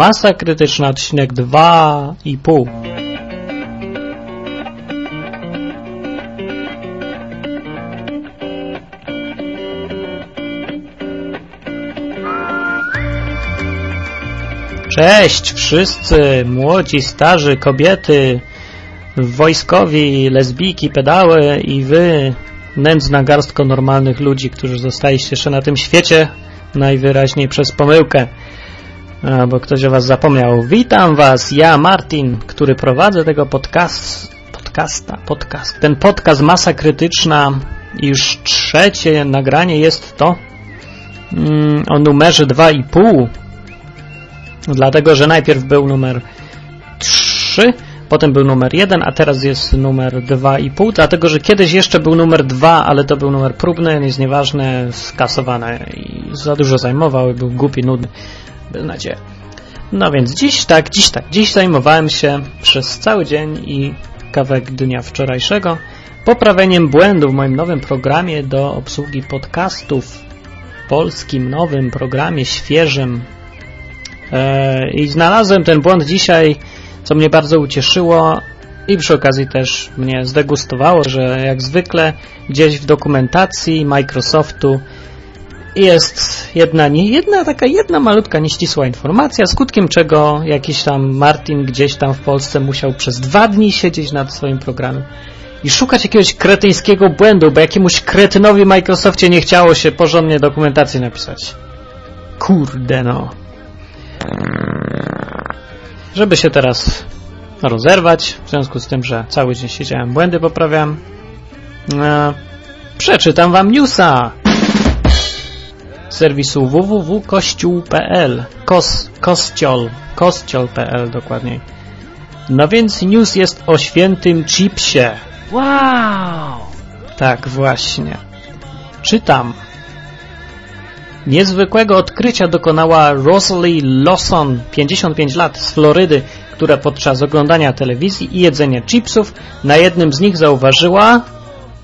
Masa Krytyczna, odcinek 2,5. Cześć wszyscy, młodzi, starzy, kobiety, wojskowi, lesbijki, pedały i wy, nędzna garstko normalnych ludzi, którzy zostaliście jeszcze na tym świecie najwyraźniej przez pomyłkę, bo ktoś o was zapomniał. Witam was, ja Martin, który prowadzę tego podcast, podcasta, podcast, ten podcast Masa Krytyczna, już trzecie nagranie jest to mm, o numerze 2,5 dlatego, że najpierw był numer 3, potem był numer 1, a teraz jest numer 2,5, dlatego, że kiedyś jeszcze był numer 2, ale to był numer próbny, jest nieważne, skasowane i za dużo zajmował był głupi, nudny, bez nadziei. No więc dziś tak, dziś tak, dziś zajmowałem się przez cały dzień i kawałek dnia wczorajszego poprawieniem błędu w moim nowym programie do obsługi podcastów, polskim nowym programie, świeżym, E, I znalazłem ten błąd dzisiaj, co mnie bardzo ucieszyło i przy okazji też mnie zdegustowało, że jak zwykle gdzieś w dokumentacji Microsoftu jest jedna, nie jedna, taka jedna malutka, nieścisła informacja, skutkiem czego jakiś tam Martin gdzieś tam w Polsce musiał przez dwa dni siedzieć nad swoim programem i szukać jakiegoś kretyńskiego błędu, bo jakiemuś kretynowi Microsoftie nie chciało się porządnie dokumentacji napisać. Kurde no. Żeby się teraz rozerwać, w związku z tym, że cały dzień siedziałem, błędy poprawiam, e, przeczytam wam newsa serwisu www.kościół.pl Kos, kościol, kościol.pl dokładniej. No więc news jest o świętym chipsie. Wow! Tak, właśnie. Czytam. Niezwykłego odkrycia dokonała Rosalie Lawson, 55 lat, z Florydy, która podczas oglądania telewizji i jedzenia chipsów na jednym z nich zauważyła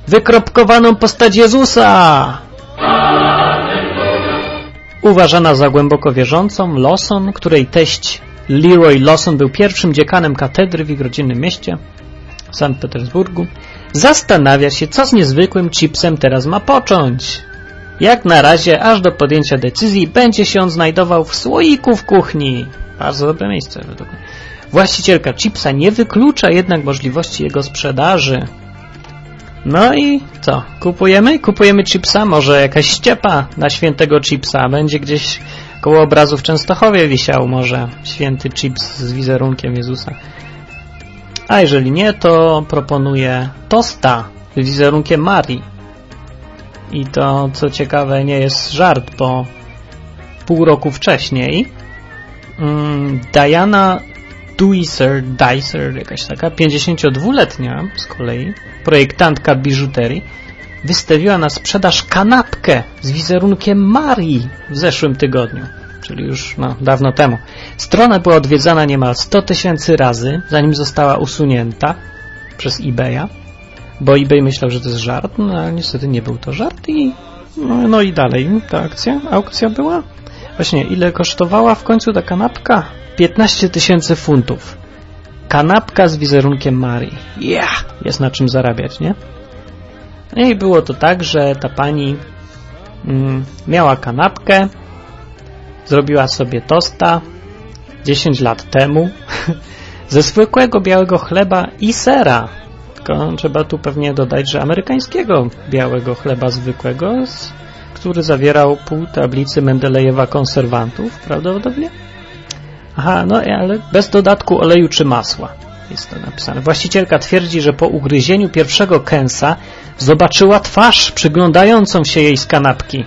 wykropkowaną postać Jezusa. Uważana za głęboko wierzącą, Lawson, której teść Leroy Lawson był pierwszym dziekanem katedry w ich rodzinnym mieście, Sankt Petersburgu, zastanawia się, co z niezwykłym chipsem teraz ma począć. Jak na razie, aż do podjęcia decyzji, będzie się on znajdował w słoiku w kuchni. Bardzo dobre miejsce według mnie. Właścicielka chipsa nie wyklucza jednak możliwości jego sprzedaży. No i co? Kupujemy? Kupujemy chipsa? Może jakaś ściepa na świętego chipsa będzie gdzieś koło obrazu w Częstochowie wisiał może święty chips z wizerunkiem Jezusa. A jeżeli nie, to proponuję tosta z wizerunkiem Marii i to, co ciekawe, nie jest żart, bo pół roku wcześniej um, Diana Duiser, Dicer, jakaś taka 52-letnia z kolei, projektantka biżuterii, wystawiła na sprzedaż kanapkę z wizerunkiem Marii w zeszłym tygodniu, czyli już no, dawno temu. Strona była odwiedzana niemal 100 tysięcy razy, zanim została usunięta przez eBaya bo eBay myślał, że to jest żart, no ale niestety nie był to żart i no, no i dalej ta akcja, aukcja była. Właśnie, ile kosztowała w końcu ta kanapka? 15 tysięcy funtów. Kanapka z wizerunkiem Marii. Yeah! Jest na czym zarabiać, nie? No i było to tak, że ta pani mm, miała kanapkę, zrobiła sobie tosta 10 lat temu ze zwykłego białego chleba i sera tylko trzeba tu pewnie dodać, że amerykańskiego białego chleba zwykłego, który zawierał pół tablicy Mendelejewa konserwantów, prawdopodobnie. Aha, no ale bez dodatku oleju czy masła jest to napisane. Właścicielka twierdzi, że po ugryzieniu pierwszego kęsa zobaczyła twarz przyglądającą się jej z kanapki.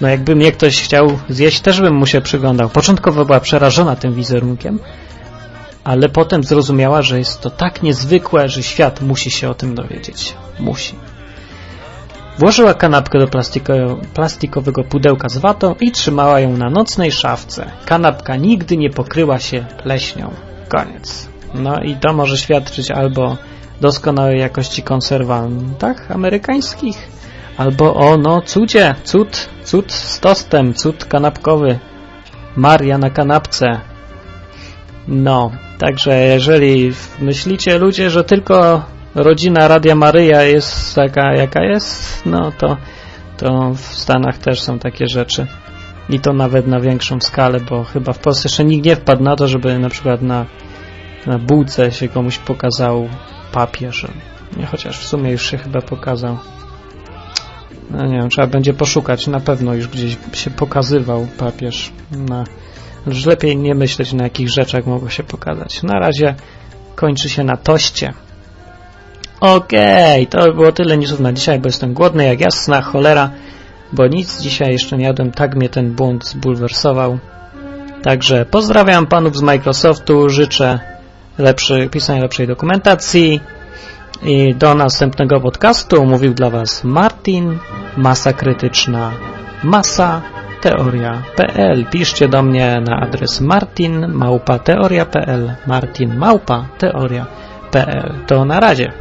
No jakby mnie ktoś chciał zjeść, też bym mu się przyglądał. Początkowo była przerażona tym wizerunkiem, ale potem zrozumiała, że jest to tak niezwykłe, że świat musi się o tym dowiedzieć. Musi. Włożyła kanapkę do plastikowego pudełka z watą i trzymała ją na nocnej szafce. Kanapka nigdy nie pokryła się pleśnią. Koniec. No i to może świadczyć albo doskonałej jakości konserwantach amerykańskich, albo o no cudzie, cud, cud z tostem, cud kanapkowy. Maria na kanapce, No, także jeżeli myślicie ludzie, że tylko rodzina Radia Maryja jest taka jaka jest, no to, to w Stanach też są takie rzeczy. I to nawet na większą skalę, bo chyba w Polsce jeszcze nikt nie wpadł na to, żeby na przykład na, na bułce się komuś pokazał papież. Chociaż w sumie już się chyba pokazał. No nie wiem, trzeba będzie poszukać. Na pewno już gdzieś się pokazywał papież. Na, już lepiej nie myśleć, na jakich rzeczach mogło się pokazać. Na razie kończy się na toście. Okej, okay, to było tyle newsów na dzisiaj, bo jestem głodny jak jasna cholera, bo nic dzisiaj jeszcze nie jadłem, tak mnie ten błąd zbulwersował. Także pozdrawiam panów z Microsoftu, życzę lepszy, pisania lepszej dokumentacji i do następnego podcastu mówił dla was Martin, masa krytyczna, masa teoria.pl. Piszcie do mnie na adres martin małpa teoria.pl martin małpa teoria.pl. To na razie.